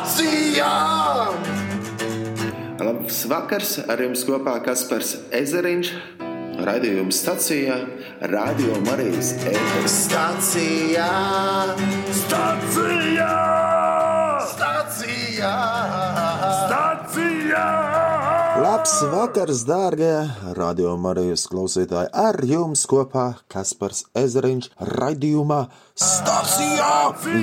Stācijā! Labs vakars, ar jums kopā Kaspars Ezeriņš, raidījuma stacijā, Radio Marijas ēteris. Stācijā! Stacijā! Stācijā! Stacijā! Labs vakars, dārgie radio Marijas klausītāji! Ar jums kopā Kaspars Ezeriņš raidījumā Stācijā!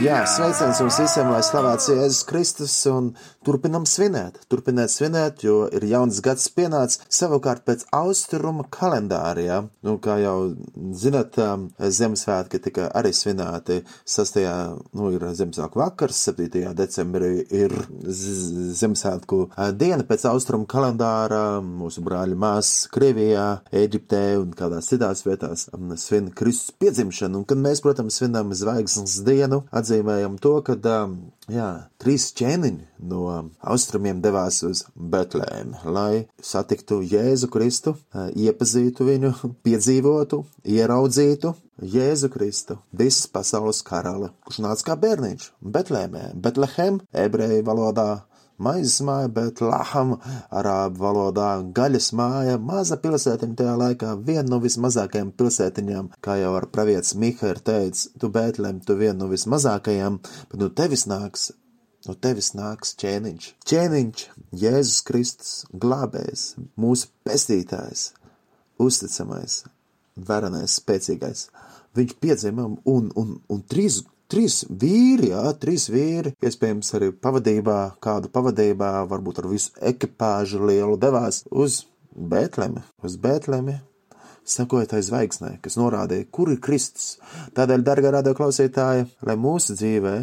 Jā, sveiciens jums visiem, lai slavēts Jēzus Kristus un turpinam svinēt. Turpināt svinēt, jo ir jauns gads pienācis savukārt pēc austrumu kalendārija. Nu, kā jau zinat, um, Ziemassvētki tika arī svinēti 6. nu, ir Ziemassvētku vakars, 7. decembrī ir Ziemassvētku uh, diena pēc austrumu kalendāra. Mūsu brāļi māsas Krievijā, Eģiptē un kādās citās vietās um, svin Kristus piedzimšanu. Un, kad mēs, protams, svinam zvaigznes dienu, atzīmējam to, ka um, jā, trīs ķēniņi no austrumiem devās uz Betlēmu, lai satiktu Jēzu Kristu, uh, iepazītu viņu, piedzīvotu, ieraudzītu. Jēzu Kristu, visas pasaules karali, kurš nāca kā bērniņš Betlēmē, Betlehem, ebreju valodā, Maizes māja, bet Laham, arābu valodā, gaļas māja, maza pilsētiņa tajā laikā, viena no vismazākajām pilsētiņām, kā jau ar pravietis Miha ir teicis, tu Bētlem, tu viena no vismazākajām, bet no tevis nāks, no tevis nāks ķēniņš. Ķēniņš, Jēzus Kristus, glābējs, mūsu pestītājs, uzticamais, varenais, spēcīgais. Viņš piedzima un, un, un trīs Trīs vīri, jā, trīs vīri, iespējams, arī pavadībā, kādu pavadībā, varbūt ar visu ekipāžu lielu devās uz Bētlemi, uz Bētlemi, sekojot tai zvaigznē, kas norādīja, kur ir Kristus. Tādēļ, dargā radio klausītāji, lai mūsu dzīvē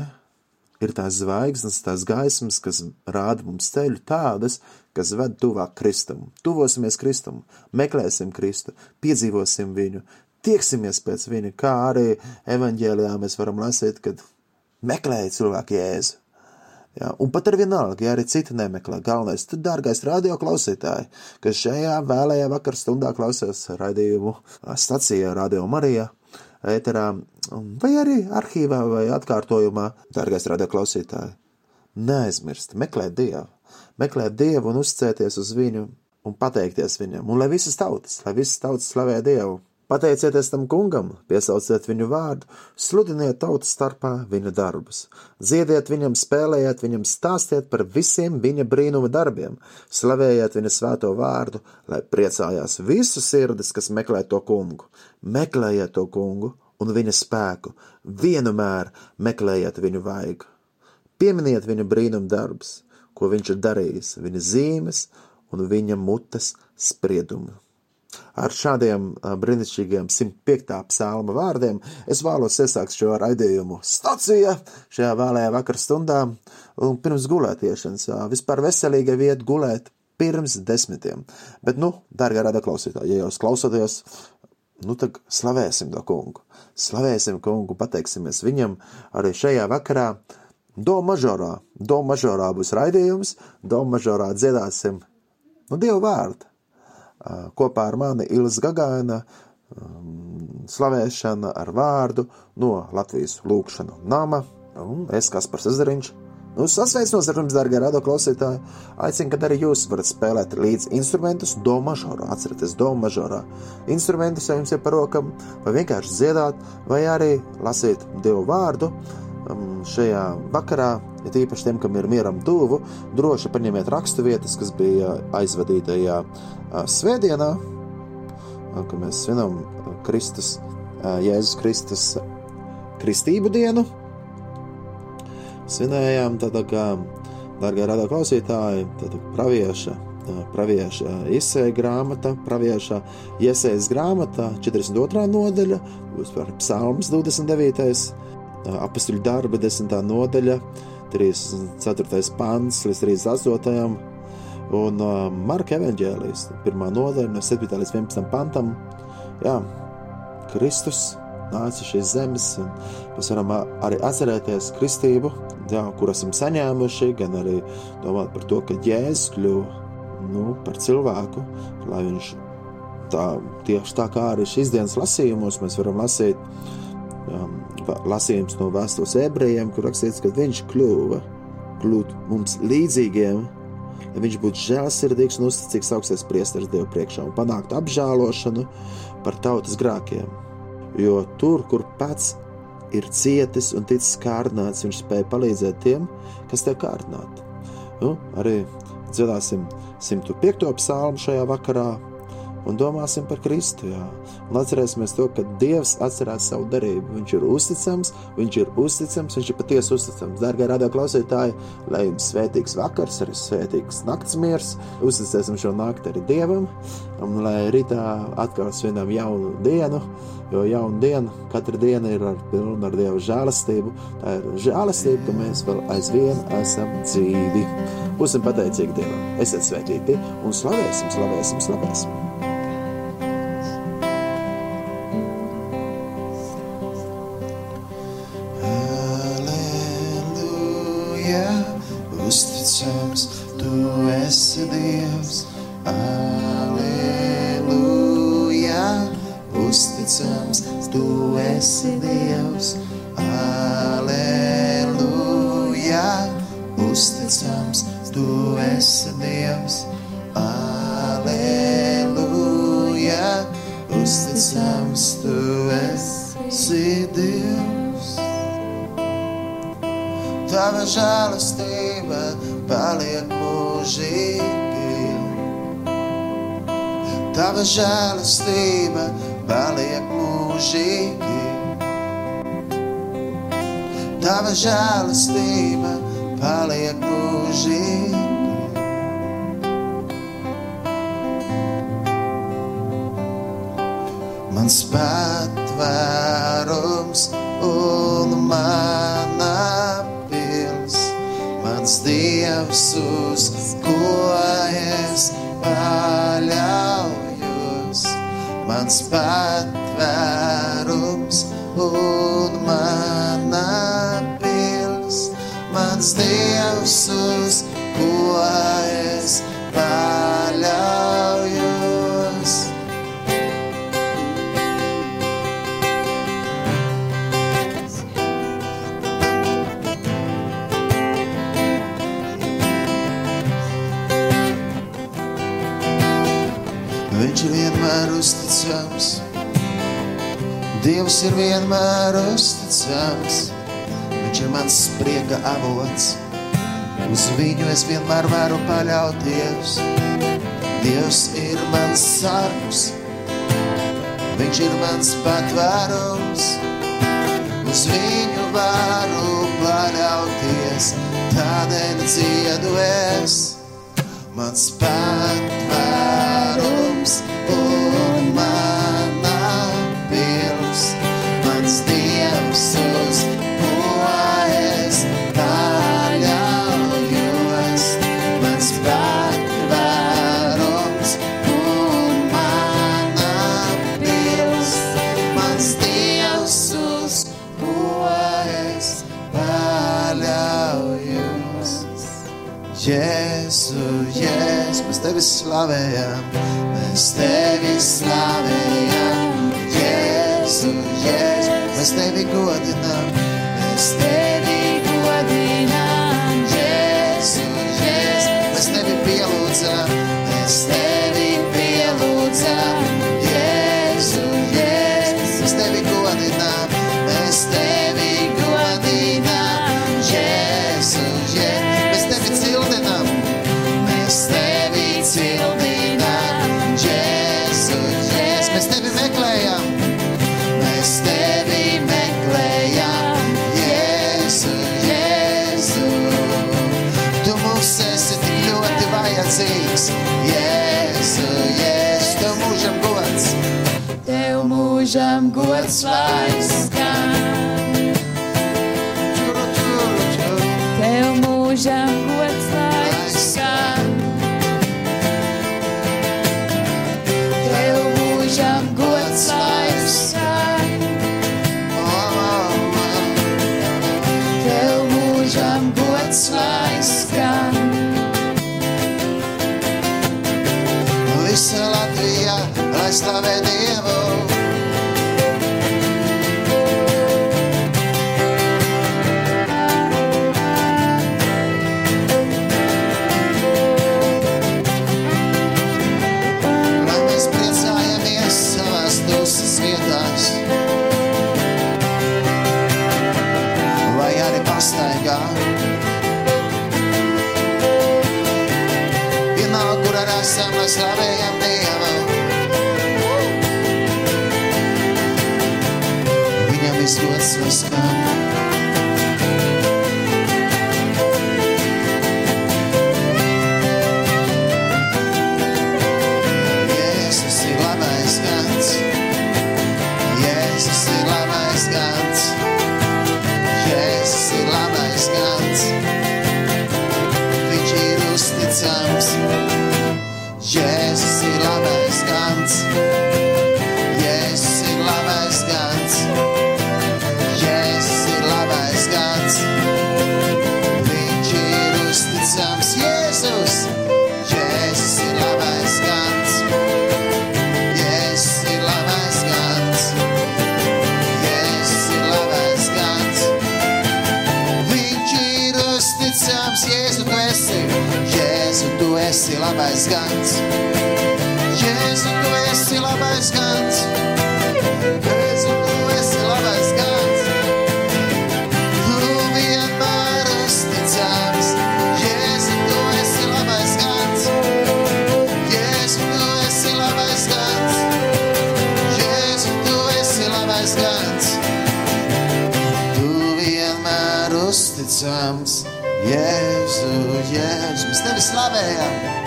ir tās zvaigznes, tās gaismas, kas rāda mums ceļu tādas, kas ved tuvāk Kristum. Tuvosimies Kristum, meklēsim Kristu, piedzīvosim viņu, tieksimies pēc viņa, kā arī evaņģēlijā mēs varam lasīt, kad meklēja cilvēku jēzu. Jā, un pat ar vienalga, ja arī citi nemeklē, galvenais, tu, dārgais radio klausītāji, kas šajā vēlējā vakar stundā klausās raidījumu stacijā Radio Marijā, ēterā, vai arī arhīvā vai atkārtojumā, dārgais radio klausītāji, neaizmirst, meklēt Dievu, meklēt Dievu un uzcēties uz viņu un pateikties viņam, un lai visas tautas, lai visas tautas slavē Dievu. Pateicieties tam kungam, piesauciet viņu vārdu, sludiniet tautas starpā viņa darbus, dziediet viņam, spēlējiet viņam, stāstiet par visiem viņa brīnuma darbiem, slavējiet viņa svēto vārdu, lai priecājās visu sirdis, kas meklē to kungu. Meklējiet to kungu un viņa spēku, vienmēr meklējiet viņu vaigu. Pieminiet viņa brīnuma darbus, ko viņš ir darījis, viņa zīmes un viņa mutes spriedumu. Ar šādiem brīnišķīgiem 105. psalma vārdiem es vēlos iesākt šo raidījumu stācijā šajā vēlējā vakar stundā un pirms gulētiešanas. Vispār veselīga vieta gulēt pirms desmitiem. Bet, nu, dārgā rada klausītāji, ja jūs klausoties, nu tad slavēsim to kungu. Slavēsim kungu, pateiksimies viņam arī šajā vakarā. Do mažorā, do mažorā būs raidījums, do mažorā dziedāsim nu, Dievu vārdu kopā ar mani Ilis Gagaina slavēšana ar vārdu no Latvijas lūkšanu nama, un es Kaspars Ezeriņš. Nu, sasveicinos ar jums, darbie radio klausītāji. Aicinu, ka arī jūs varat spēlēt līdzi instrumentus, do mažorā. Atcerieties, do mažorā. Instrumentus, ja jums ir par rokam, vai vienkārši dziedāt, vai arī lasīt Dievu vārdu šajā vakarā, ja tīpaši tiem, kam ir mieram tuvu, droši paņemiet rakstu vietas, kas bija aizvadītajā svētdienā, kad mēs svinam Kristus, Jēzus Kristus kristību dienu. Svinējām tāda kā, dārgā radā klausītāji, tāda pravieša, pravieša izsēja grāmata, pravieša iesējas grāmata, 42. nodaļa, būs par psalms 29 apakstuļu darba, 10. nodaļa, 34. pants līdz 38. un uh, Marka evanģēlijas, 1. nodaļa, no 7. līdz 11. pantam. Jā, Kristus nāca šīs zemes, un mēs varam arī atcerēties kristību, jā, kur esam saņēmuši, gan arī domāt par to, ka Jēzus kļuva nu, par cilvēku, lai viņš tā, tieši tā kā arī šīs dienas lasījumos mēs varam lasīt um, lasījums no vēstules ebrejiem, kur rakstīts, ka viņš kļuva kļūt mums līdzīgiem, lai viņš būtu žēlsirdīgs un uzticīgs augstais priesteris Dievu priekšā un panākt apžēlošanu par tautas grākiem. Jo tur, kur pats ir cietis un ticis kārdināts, viņš spēja palīdzēt tiem, kas tiek kārdināti. Nu, arī dzirdēsim 105. psalmu šajā vakarā un domāsim par Kristu. Jā. Un atcerēsimies to, ka Dievs atcerās savu darību. Viņš ir uzticams, viņš ir uzticams, viņš ir patiesi uzticams. Dārgie radio klausītāji, lai jums svētīgs vakars, arī svētīgs nakts miers, uzticēsim šo nakti arī Dievam, un lai rītā atkal svinam jaunu dienu, jo jauna diena, katra diena ir ar pilnu ar Dieva žēlastību. Tā ir žēlastība, ka mēs vēl aizvien esam dzīvi. Būsim pateicīgi Dievam, esiet svētīti un slavēsim, slavēsim, slavēsim! Žēlastība paliek mūžīgi. Tava žēlastība paliek mūžīgi. Mans patvērums un mana pils, mans dievs, uz ko es paļaujos. Mans patvērums un mana pils, mans dievs, uz ko es paļaujos. Viņš vienmēr uzticams. Dievs ir vienmēr uzticams. Viņš ir mans spriega avots. Uz viņu es vienmēr varu paļauties. Dievs ir mans sargs. Viņš ir mans patvērums. Uz viņu varu paļauties. Tādēļ dziedu es. Mans patvērums un slavējam, mēs tevi slavējam. Jēzu, Jēzu, mēs tevi godinām, labais labais gans. Jēzu, tu esi labais gans. Jēzu, tu esi labais gans. Tu vienmēr uzticams. Jēzu, tu esi labais gans. Jēzu, tu esi labais gans. Jēzu, tu esi labais gans. Tu vienmēr uzticams, Jēzu, Jēzu. Mēs tevi slavējam,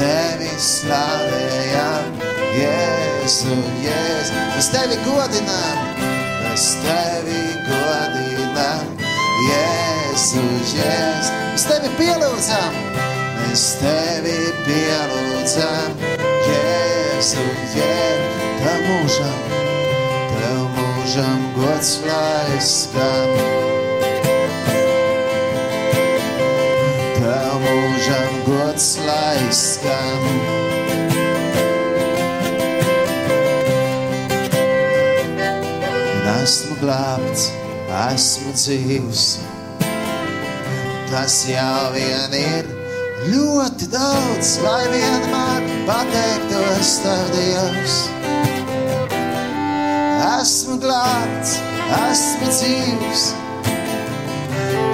tevi slavējam, Jēzu, Jēzu. Mēs tevi godinām, mēs tevi godinām, Jēzu, Jēzu. Mēs tevi pielūdzam, mēs tevi pielūdzam, Jēzu, Jēzu. Tev mūžam, tev mūžam gods lai skan. Glābts, esmu dzīvs. Tas jau vien ir ļoti daudz, lai vienmēr pateiktos tev Dievs. Esmu glābts, esmu dzīvs.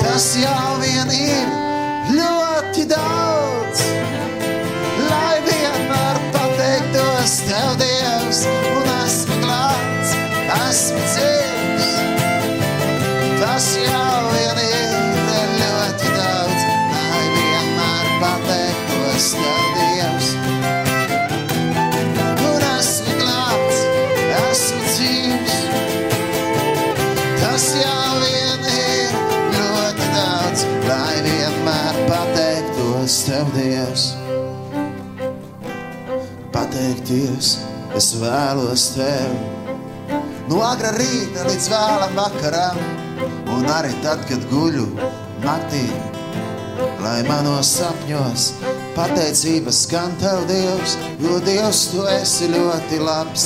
Tas jau vien ir ļoti daudz, lai vienmēr pateiktos tev Dievs. Un esmu glābts, esmu dzīvs. Tas jau vien ir ļoti daudz, lai vienmēr pateiktos tev Dievs. Un esmu glābts, esmu dzīvs. Tas jau vien ir ļoti daudz, lai vienmēr pateiktos tev Dievs. Pateikties, es vēlos tev. No agra rīta līdz vēlam vakaram, un arī tad, kad guļu naktī, lai manos sapņos pateicības skan tev Dievs, jo Dievs tu esi ļoti labs.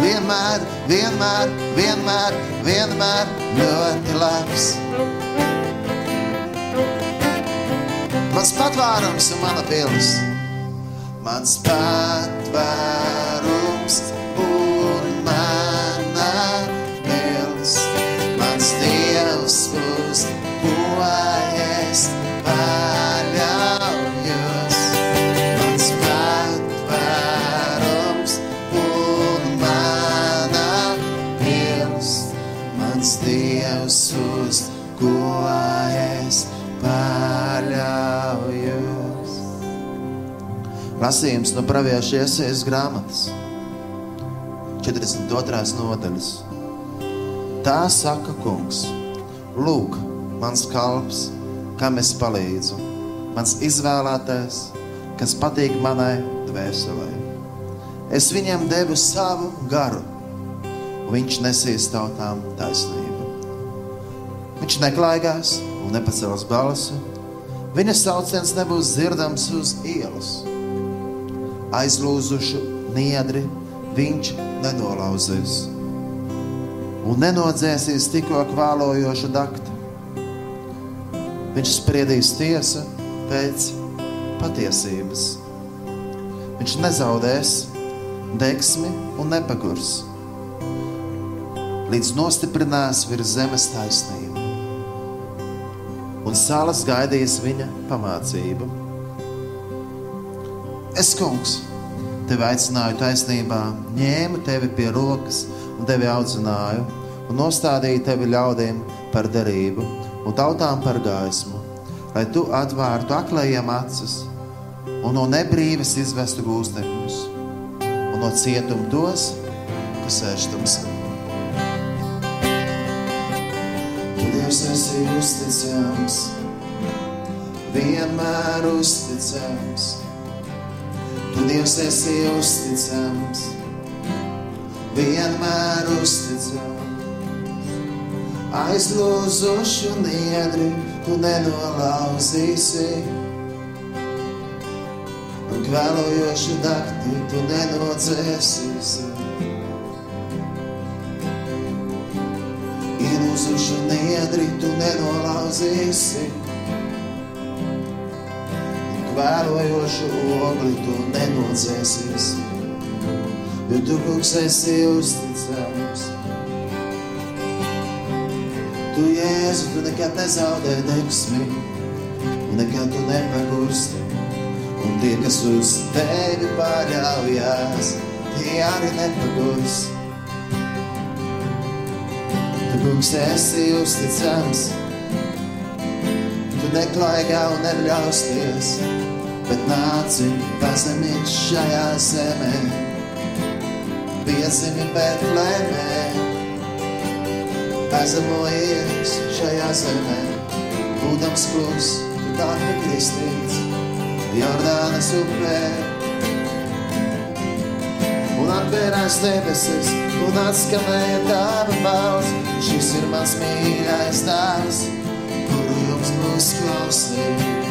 Vienmēr, vienmēr, vienmēr, vienmēr ļoti labs. Mans patvērums un mana pils, mans patvērums un mana Lasījums no pravieša iesaistas grāmatas, 42. nodaļas. Tā saka kungs, lūk, mans kalps, kam es palīdzu, mans izvēlētais, kas patīk manai dvēselē. Es viņam devu savu garu, un viņš nesīs tautām taisnību. Viņš neklaigās un nepacels balsi. Viņa sauciens nebūs dzirdams uz ielas. Aizlūzušu niedri viņš nenolauzīs un nenodzēsīs tikko kvēlojošu daktu. Viņš spriedīs tiesu pēc patiesības. Viņš nezaudēs deksmi un nepagurs, līdz nostiprinās virs zemes taisnību. un salas gaidīs viņa pamācību. Es, kungs, tevi aicināju taisnībā, ņēmu tevi pie rokas un tevi audzināju, un nostādīju tevi ļaudīm par derību un tautām par gaismu, lai tu atvērtu aklējiem acis un no nebrīves izvestu gūstekņus, un no cietuma tos, kas sēž tumsā. Tu Dievs esi uzticams, vienmēr uzticams. Tu Dievs esi uzticams, vienmēr uzticams. Aizlūzušu niedri, tu nenolauzīsi. Un kvēlojošu dakti, tu nenodzēsīsi. Ilūzušu niedri, tu nenolauzīsi. Un kvēlojošu ogli, tu nenodzēsīsi. Jo tu, kungs, esi uzticams. Tu, Jēzu, tu nekad nezaudē deksmi, un nekad tu nepagursti. Un tie, kas uz tevi paļaujas, tie arī nepagurst. Tu, kungs, esi uzticams, tu neklaigā un neļausties, bet nāci pazemīt šajā zemē, piezemi Betlēmē. Aizzemojies šajā zemē, būdams klus, tu tādi kristīts, Jordānas upē. Un atvērās debesis, un atskanēja tava balss, šis ir mans mīļais dēls, kuru jums būs klausīt.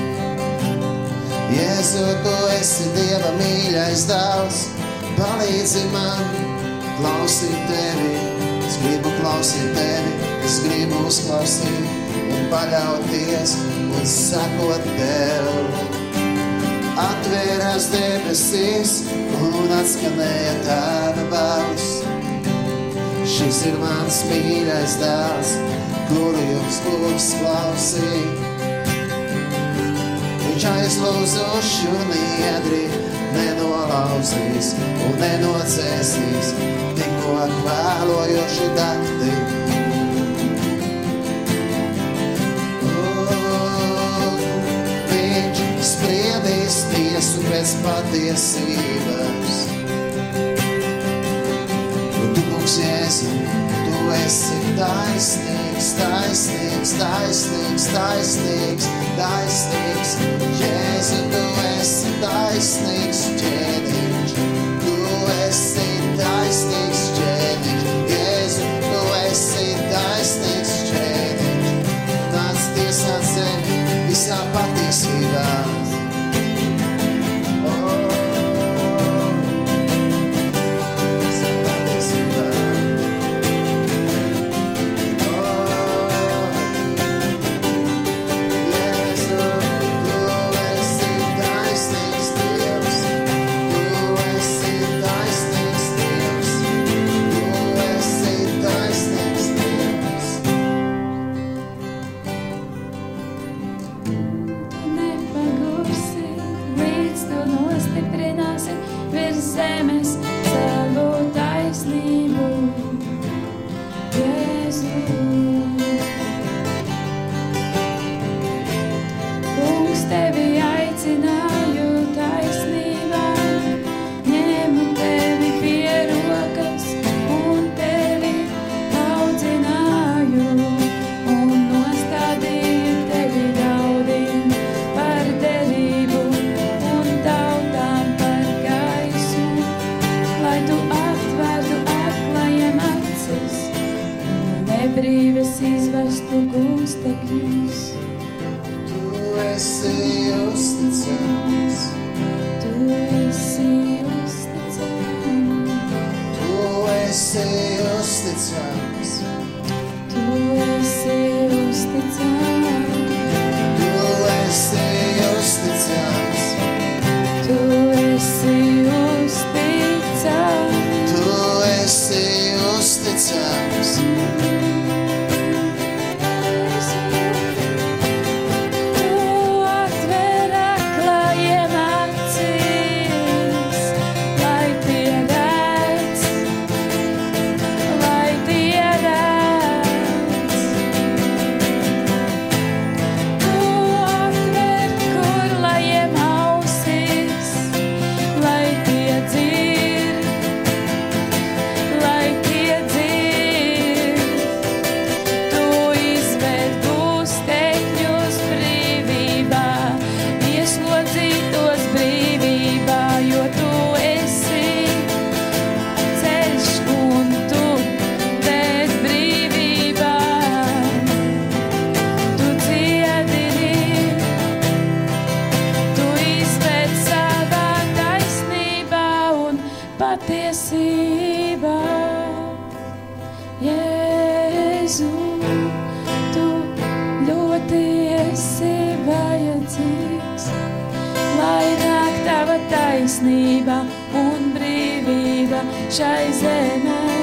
Jēzu, tu esi Dieva mīļais dēls, palīdzi man klausīt tevi. Es gribu klausīt tevi, es gribu uzklausīt un paļauties un sakot tev. Atvērās debesis un atskanēja tava balss. Šis ir mans mīļais dēls, kuru jums būs klausīt. Viņš aizlūzuši un iedri nenolauzīs un nenocēsīs tikko kvēlojoši dakti. Oh, viņš spriedīs tiesu pēc patiesības. Un tu, kungs, Jēzu, tu esi taisnīgs, taisnīgs, taisnīgs, taisnīgs, taisnīgs. Jēzu, tu esi taisnīgs, ķēniņš. Izvestu rise and I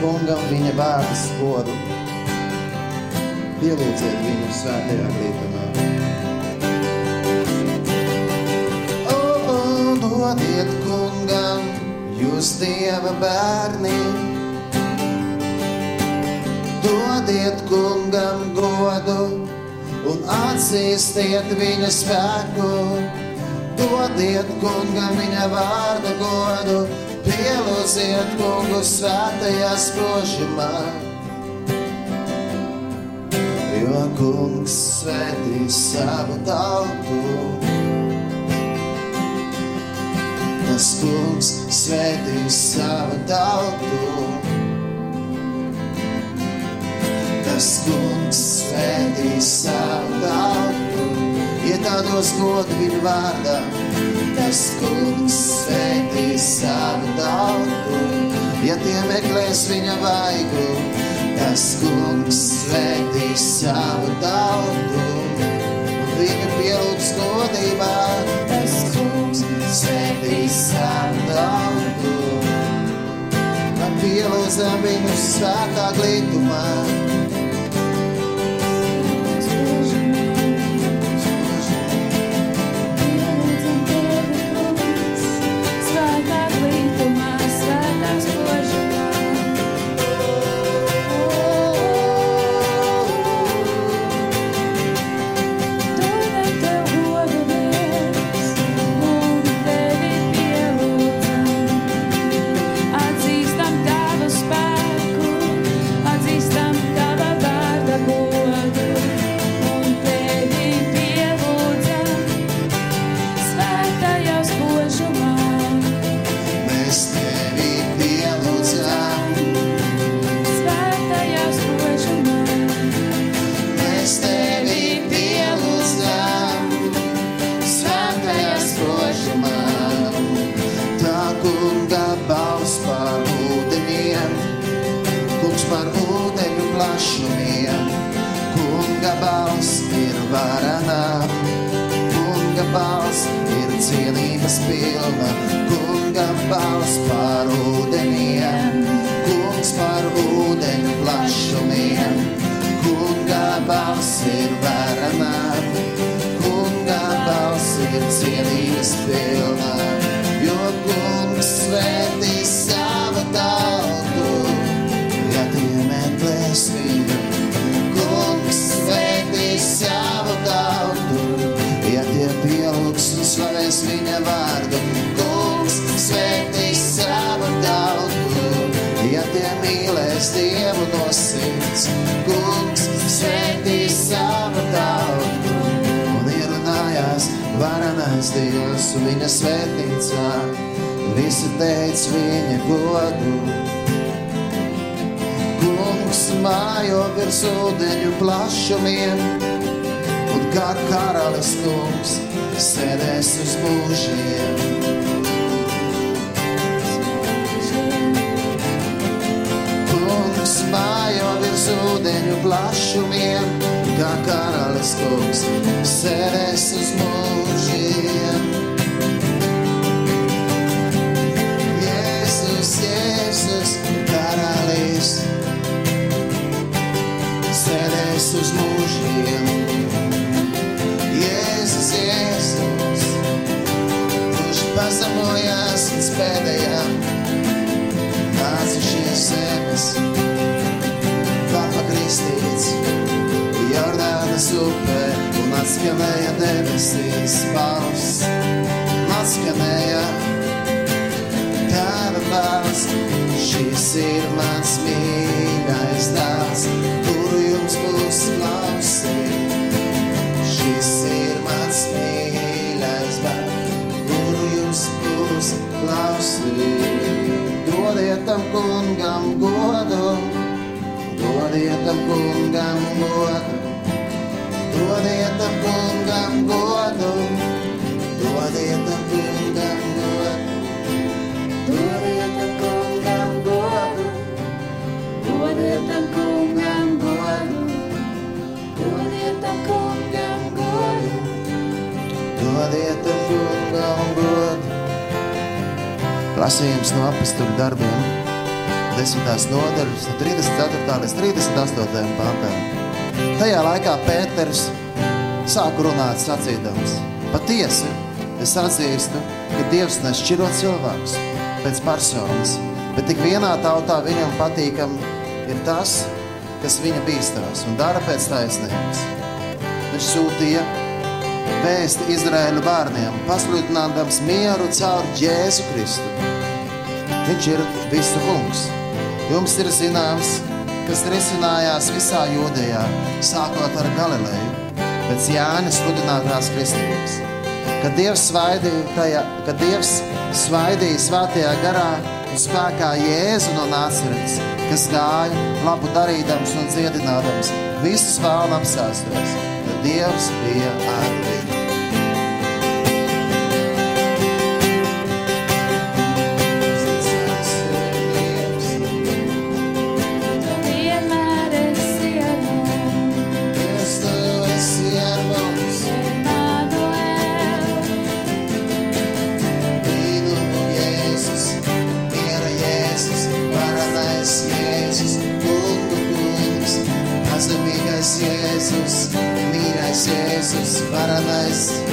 kungam viņa vārdu spodu. Pielūdziet viņu svētajā glītumā. O, o, dodiet kungam, jūs Dieva bērni, dodiet kungam godu un atzīstiet viņa spēku. Dodiet kungam viņa vārda godu Pielūziet kungu svētajā spožumā, jo kungs svētī savu tautu. Tas kungs svētī savu tautu. Tas kungs svētī savu tautu. Ietādos godu viņa vārdā. Labais kungs sētī savu tautu, ja tie meklēs viņa vaigu, tas kungs sētī savu tautu. Viņa pielūgs godībā, tas kungs sētī savu tautu. Pielūdzam viņu svētā glītumā. Mājo virs ūdeņu plašumiem, un kā karalis kungs sēdēs uz mūžiem. Kungs mājo virs ūdeņu plašumiem, kā karalis kungs sēdēs uz mūžiem. Sēdēs uz mūžiem. Jēzus, Jēzus, kurš pazemojās līdz pēdējām, nācušies zemes, papa kristīts, Jordānas upē un atskanēja debesīs paus, atskanēja tava balss, šis ir mans mīļais dāvs, klausīt. Šis ir mans mīļais bērns, kuru jums būs klausīt. Dodiet tam kungam godu, dodiet tam kungam godu, dodiet tam kungam godu, Dodiet tam kungam godu. Lasījums no apakstuļu darbiem, 10. nodaļas, no 34. līdz 38. pantam. Tajā laikā Pēters sāka runāt sacīdams: Patiesi, es atzīstu, ka Dievs nešķiro cilvēkus pēc personas, bet tik vienā tautā viņam patīkam ir tas, kas viņa bīstās un dara pēc taisnības. Viņš sūtīja vēsti Izraēlu bērniem, pasludinādams mieru caur Jēzu Kristu. Viņš ir visu kungs. Jums ir zināms, kas risinājās visā jūdejā, sākot ar Galileju, pēc Jānis sludinātās kristības. Kad Dievs svaidīja, tajā, kad Dievs svaidīja svētajā garā un spēkā Jēzu no Nāceres, kas gāja labu darīdams un dziedinādams, visus vēlnu apsēstos, tad Dievs bija ar Jēzus,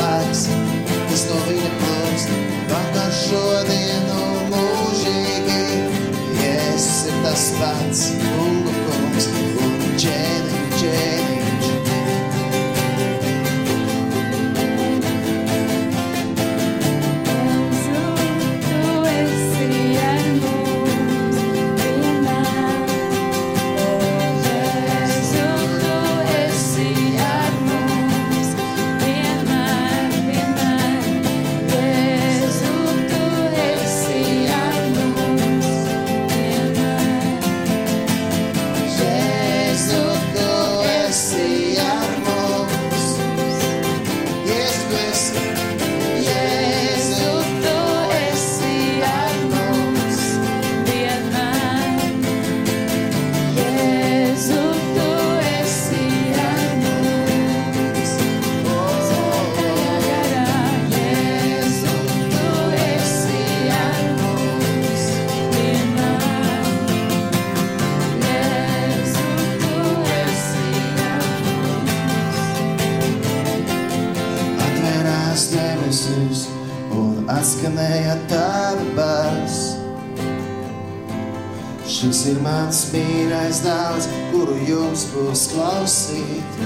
mīļais dēls, kuru jums būs klausīt.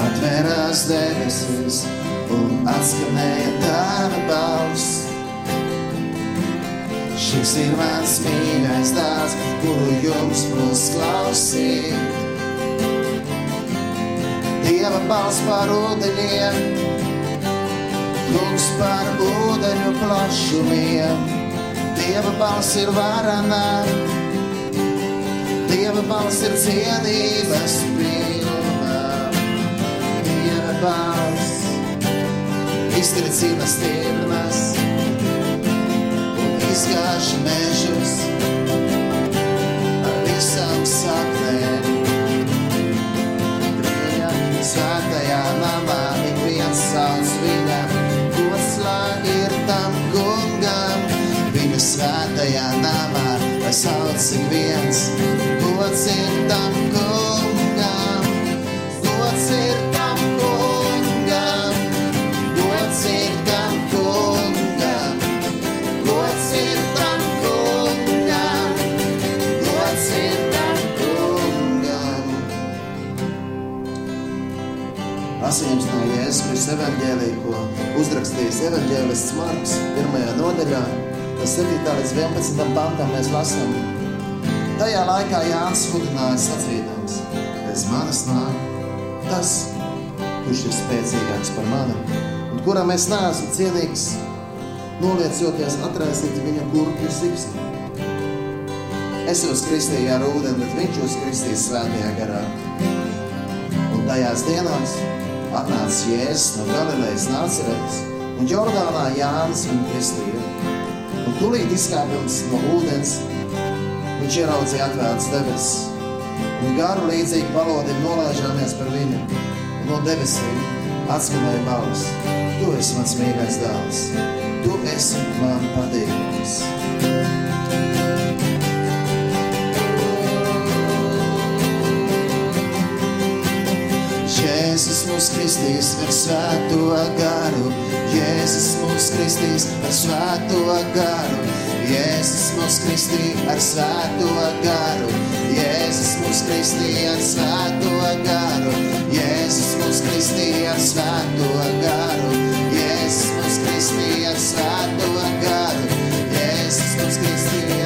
Atvērās debesis un atskanēja tava balss. Šis ir mans mīļais dēls, kuru jums būs klausīt. Dieva balss par ūdeņiem, kungs par ūdeņu plašumiem. Dieva balss ir varenā, Dieva balss ir cienības pilna. Dieva balss iztricina stirnas un izgāž mežus lai sauc ik viens, gods ir tam kungam. Gods ir tam kungam, gods ir tam kungam, gods ir tam kungam, gods ir tam kungam. Lasījums no Jēzus Kristus evaņģēlī, ko uzrakstījis evaņģēlists Marks pirmajā nodaļā, no 7. līdz 11. pantam mēs lasām. Tajā laikā Jānis sludināja sacīdams, pēc manis nāk tas, kurš ir spēcīgāks par mani, un kuram es neesmu cienīgs, noliecoties atraisīt viņa kurpju siksni. Es jūs kristīju ar ūdeni, bet viņš jūs kristīs svētajā garā. Un tajās dienās atnāca Jēzus no Galilejas Nāceretes, un Jordānā Jānis viņu kristīja. Tūlīt izkāpjams no ūdens, viņš ieraudzīja atvērtas debesis. Un garu līdzīgi balodim nolaižāmies par viņu, un no debesīm atskanēja balss. Tu esi mans mīļais dēls, tu esi man patīkams. Jēzus mūs kristīs ar svēto garu, Jēzus mūs kristīs ar svēto garu, Jēzus mūs kristī ar svēto garu, Jēzus mūs kristī ar svēto garu, Jēzus mūs kristī ar svēto garu, Jēzus mūs kristī ar svēto garu, Jēzus mūs kristī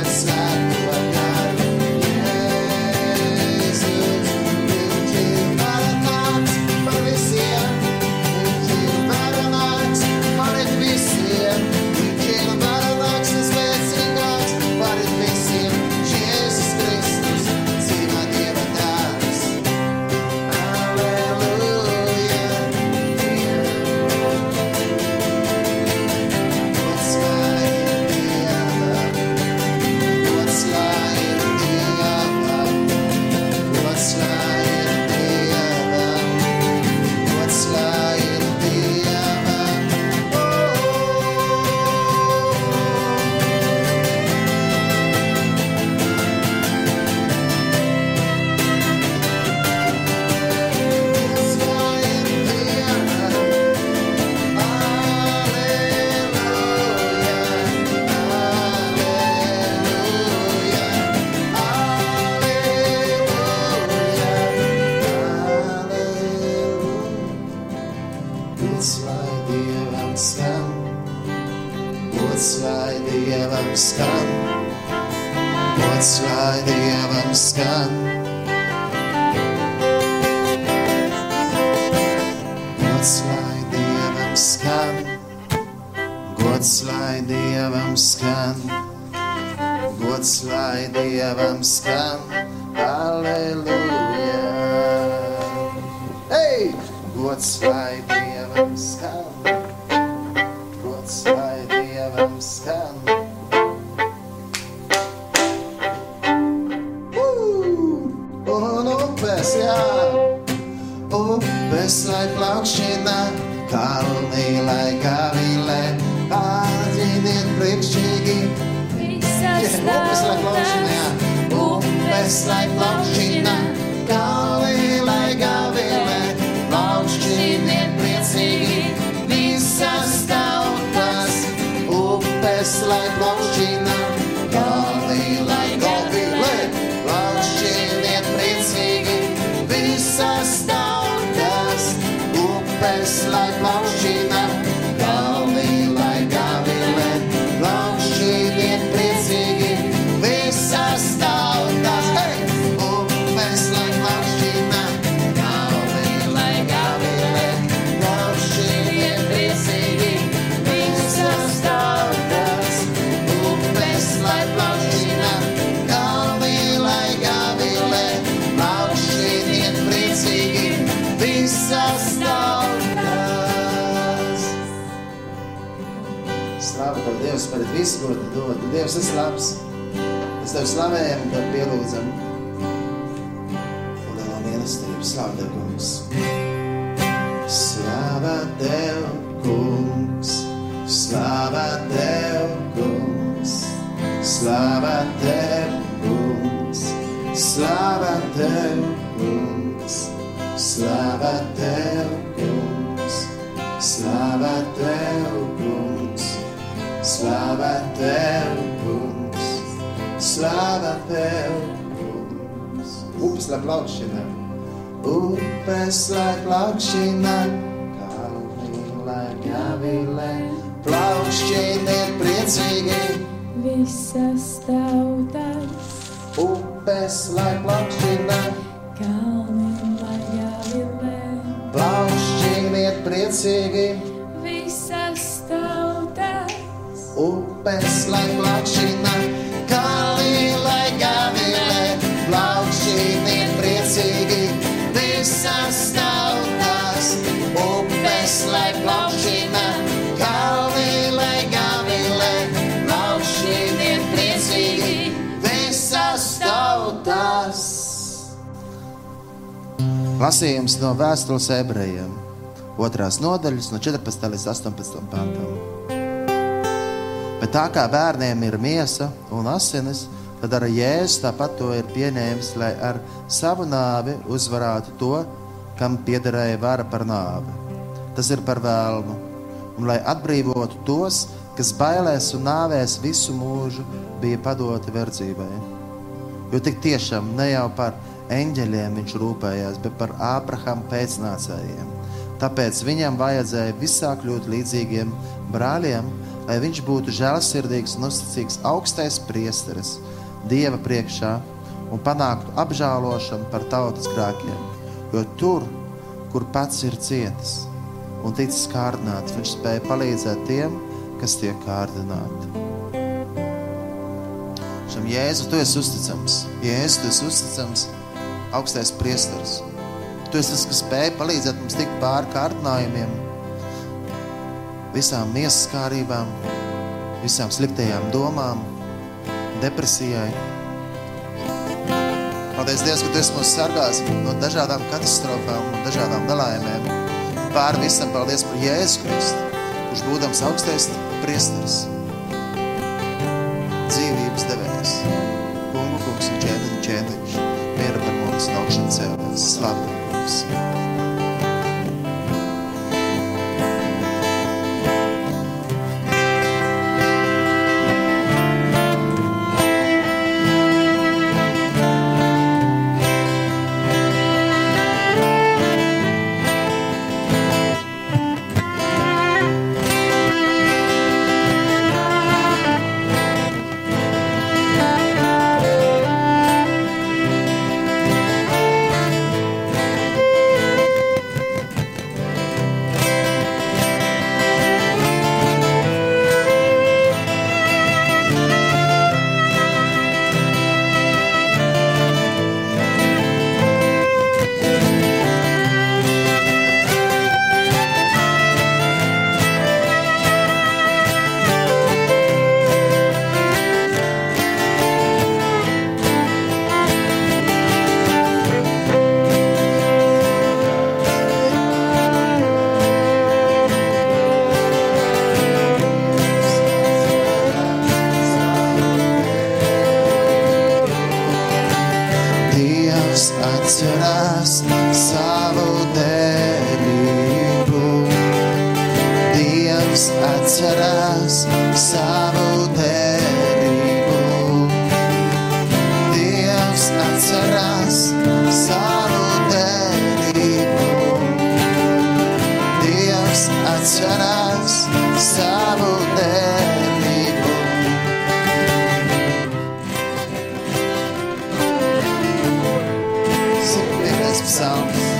slide long jeans. Par visu, ko tu dod. Tu Dievs esi labs. Mēs Tev slavējam un Tev pielūdzam. Un lielo mīlestību slavu Tev, kungs. Slava Tev, kungs. Slava Tev, kungs. Slava Tev, kungs. Slava Tev, kungs. Slava Tev, kungs. Slava Tev, kungs. Slava Tev, kungs. Slava Tev, kungs. Upes lai plaukšana, upes lai plaukšana, kalni lai gavilē, plaukšķiniet priecīgi, Visas tautas, upes lai plaukšana, kalni lai jāvilē. plaukšķiniet priecīgi, Visas tautas, upes lai plaukšana, kalni lai gavilē, plaukšķiniet priecīgi, visas tautas, upes lai plaukšana, kalni lai gavilē, plaukšķiniet priecīgi, visas tautas. Lasījums no vēstules ebrejiem, otrās nodaļas, no 14. līdz 18. pantam. Bet tā kā bērniem ir miesa un asinis, tad arī Jēzus tāpat to ir pieņēmis, lai ar savu nāvi uzvarētu to, kam piederēja vara par nāvi. Tas ir par vēlnu, un lai atbrīvotu tos, kas bailēs un nāvēs visu mūžu, bija padoti verdzībai. Jo tik tiešām ne jau par eņģeļiem viņš rūpējās, bet par Ābrahama pēcnācējiem. Tāpēc viņam vajadzēja visā kļūt līdzīgiem brāļiem, lai viņš būtu žēlsirdīgs un uzticīgs augstais priesteris Dieva priekšā un panāktu apžēlošanu par tautas grēkiem. Jo tur, kur pats ir cietis un ticis kārdināts, viņš spēja palīdzēt tiem, kas tiek kārdināti. Šam Jēzu tu esi uzticams. Jēzu tu esi uzticams, augstais priesteris. Tu esi tas, kas spēja palīdzēt mums tikt pāri kārdinājumiem, visām miesas kārībām, visām sliktajām domām, depresijai. Paldies, Dievs, ka Tu esi mūs sargājis no dažādām katastrofām un dažādām nelaimēm. Pāri visam paldies par Jēzu Kristu, kurš būdams augstais priesteris, dzīvības devējs, kungu kungs un ķēniņš, ķēniņš, miera par mums un augšana cēlēs. Slavu Tev, kungs! songs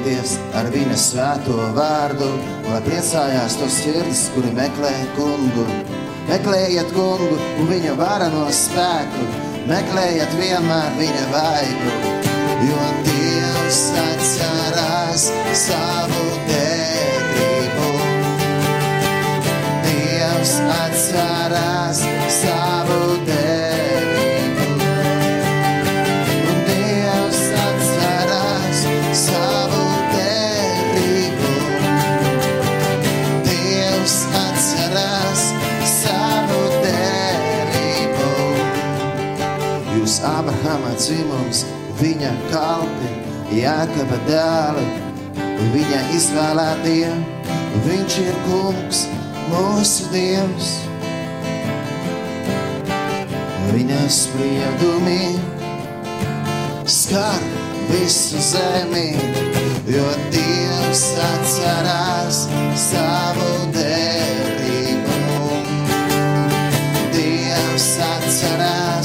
Priecājieties ar viņa svēto vārdu, lai priecājās tos sirdis, kuri meklē kungu. Meklējiet kungu un viņa varano spēku, meklējiet vienmēr viņa vaigu. Jo Dievs atcerās savu derību. Dievs atcerās savu derību. viņa kalpi, Jākaba dēli, viņa izvēlētie, viņš ir kungs, mūsu dievs. Viņa spriedumi skar visu zemi, jo Dievs atcerās savu derību. Dievs atcerās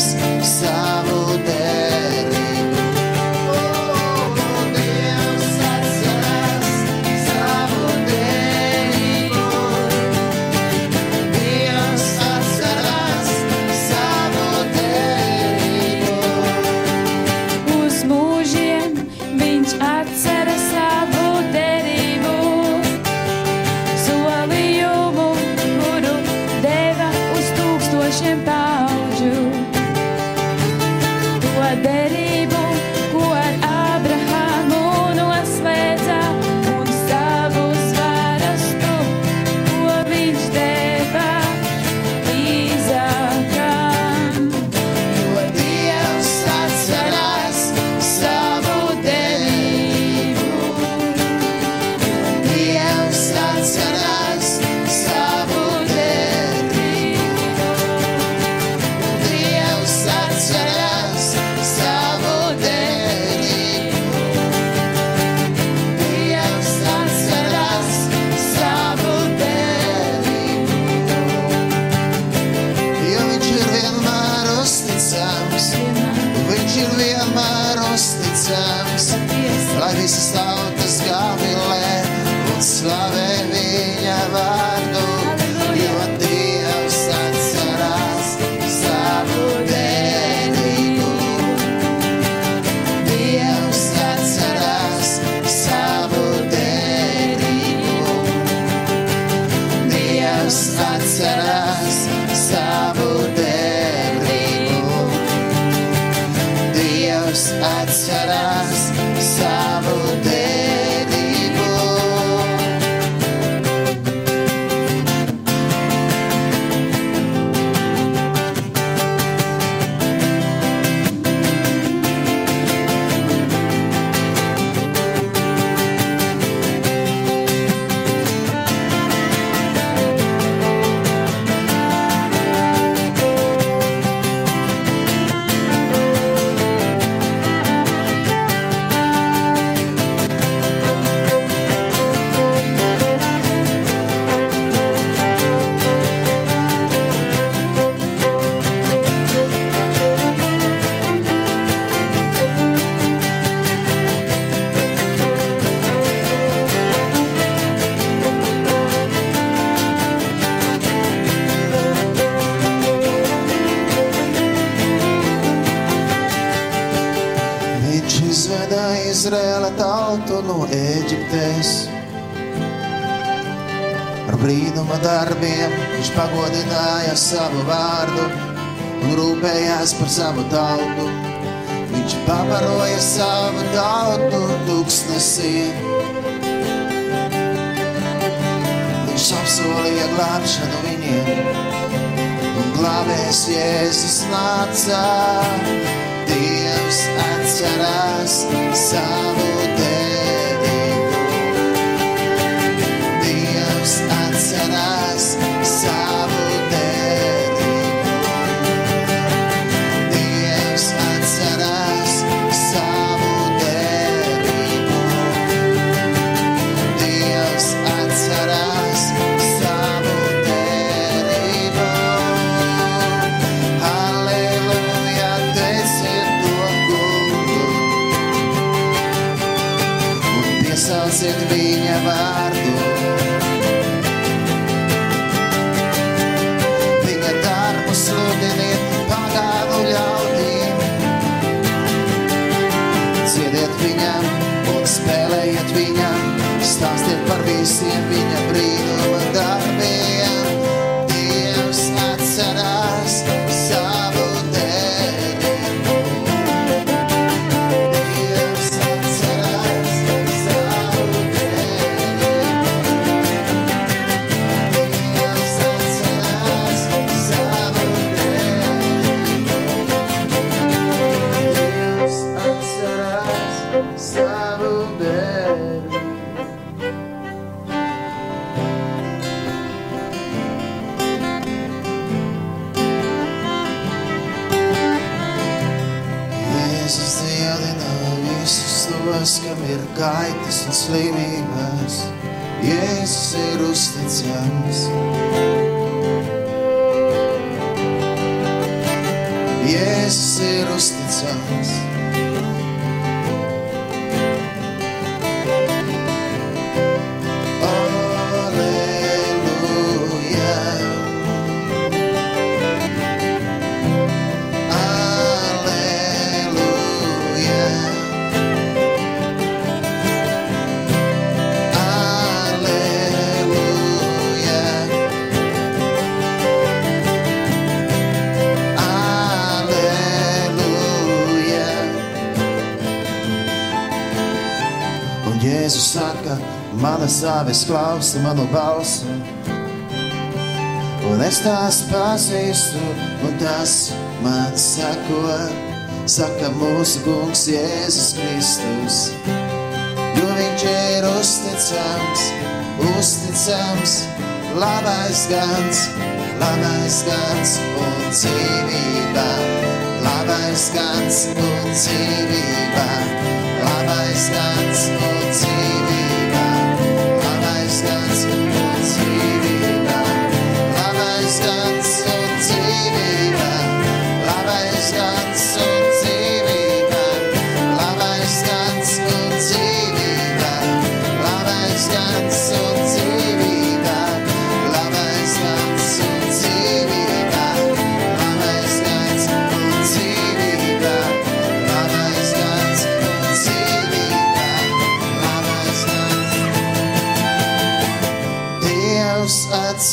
savu vārdu un rūpējās par savu tautu. Viņš pabaroja savu tautu tūkstnesī. Viņš apsolīja glābšanu viņiem, un glābējs Jēzus nāca. Dievs atcerās savu kam sāvis klausa manu balsi. Un es tās pazīstu, un tas man sako, saka mūsu kungs Jēzus Kristus. Jo viņš ir uzticams, uzticams, labais gans, labais gans un dzīvība. Labais gans un dzīvība, labais gans un dzīvība,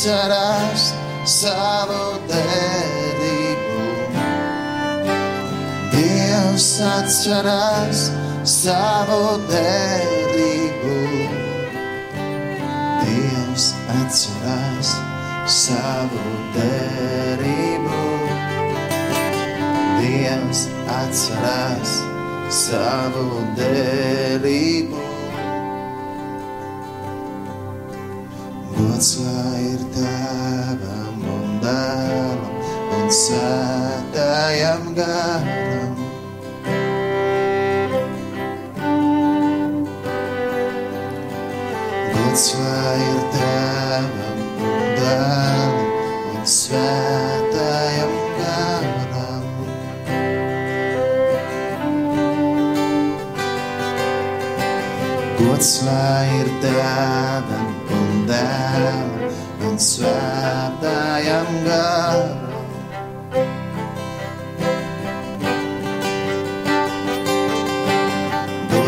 atcerās savu derību. Dievs atcerās savu derību. Dievs atcerās savu derību. Dievs atcerās savu derību. Svētājam garam. Gods lai ir tēvam un dēlam un svētājam garam. Gods lai ir tēvam un dēlam un svētājam garam.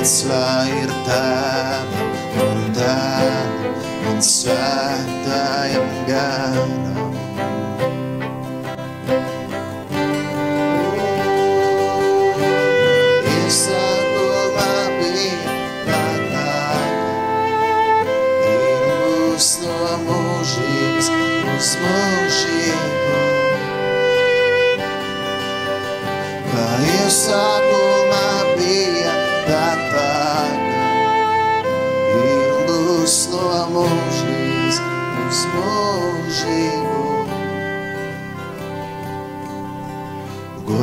Pats lai ir tava un dēla un svētājam garam.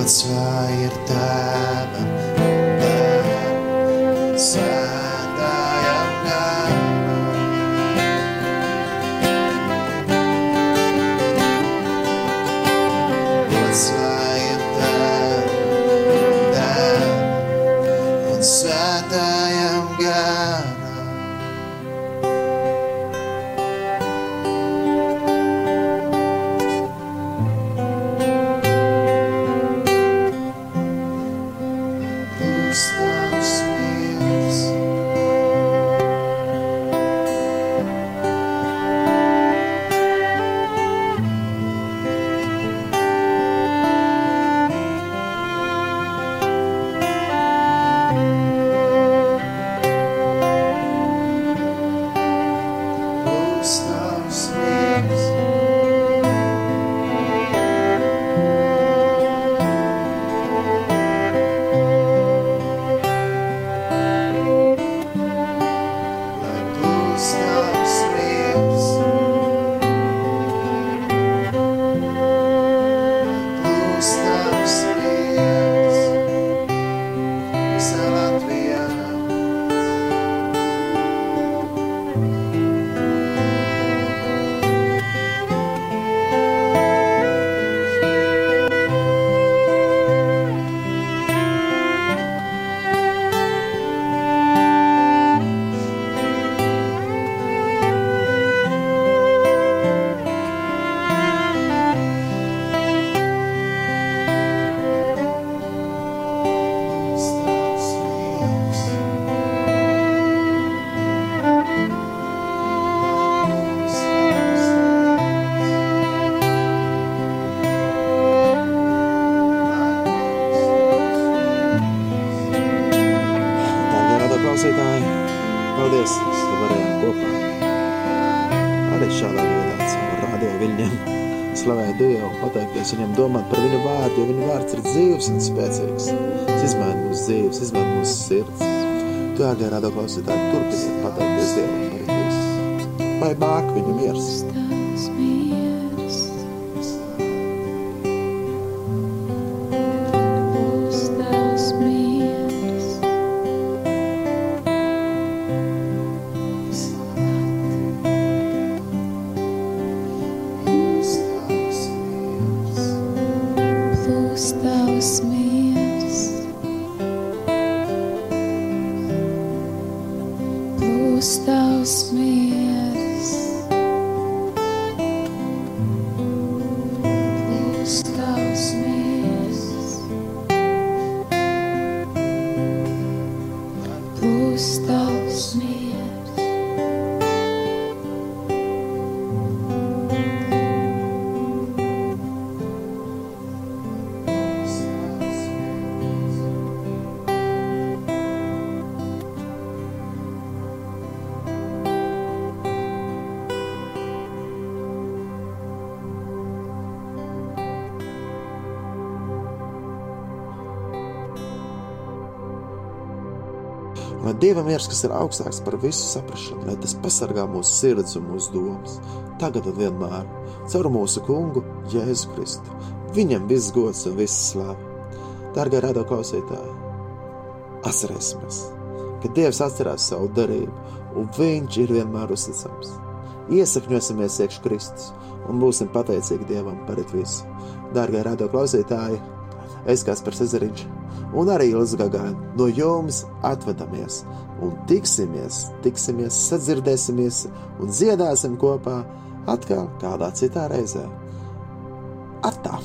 Gods vai ir tēvam, Dārgie radio klausītāji, Lai Dieva miers, kas ir augstāks par visu saprāšanu, lai tas pasargā mūsu sirds un mūsu domas, tagad un vienmēr, caur mūsu kungu Jēzu Kristu. Viņam viss gods un viss slava. Dārgā radio klausītāji, atcerēsimies, ka Dievs atcerās savu darību, un Viņš ir vienmēr uzticams. Iesakņosimies iekš Kristus un būsim pateicīgi Dievam par visu. Dārgā radio klausītāji, es kā Spērs Ezeriņš un arī Ilza Gagāna no jums atvedamies un tiksimies, tiksimies, sadzirdēsimies un dziedāsim kopā atkal kādā citā reizē. Atā!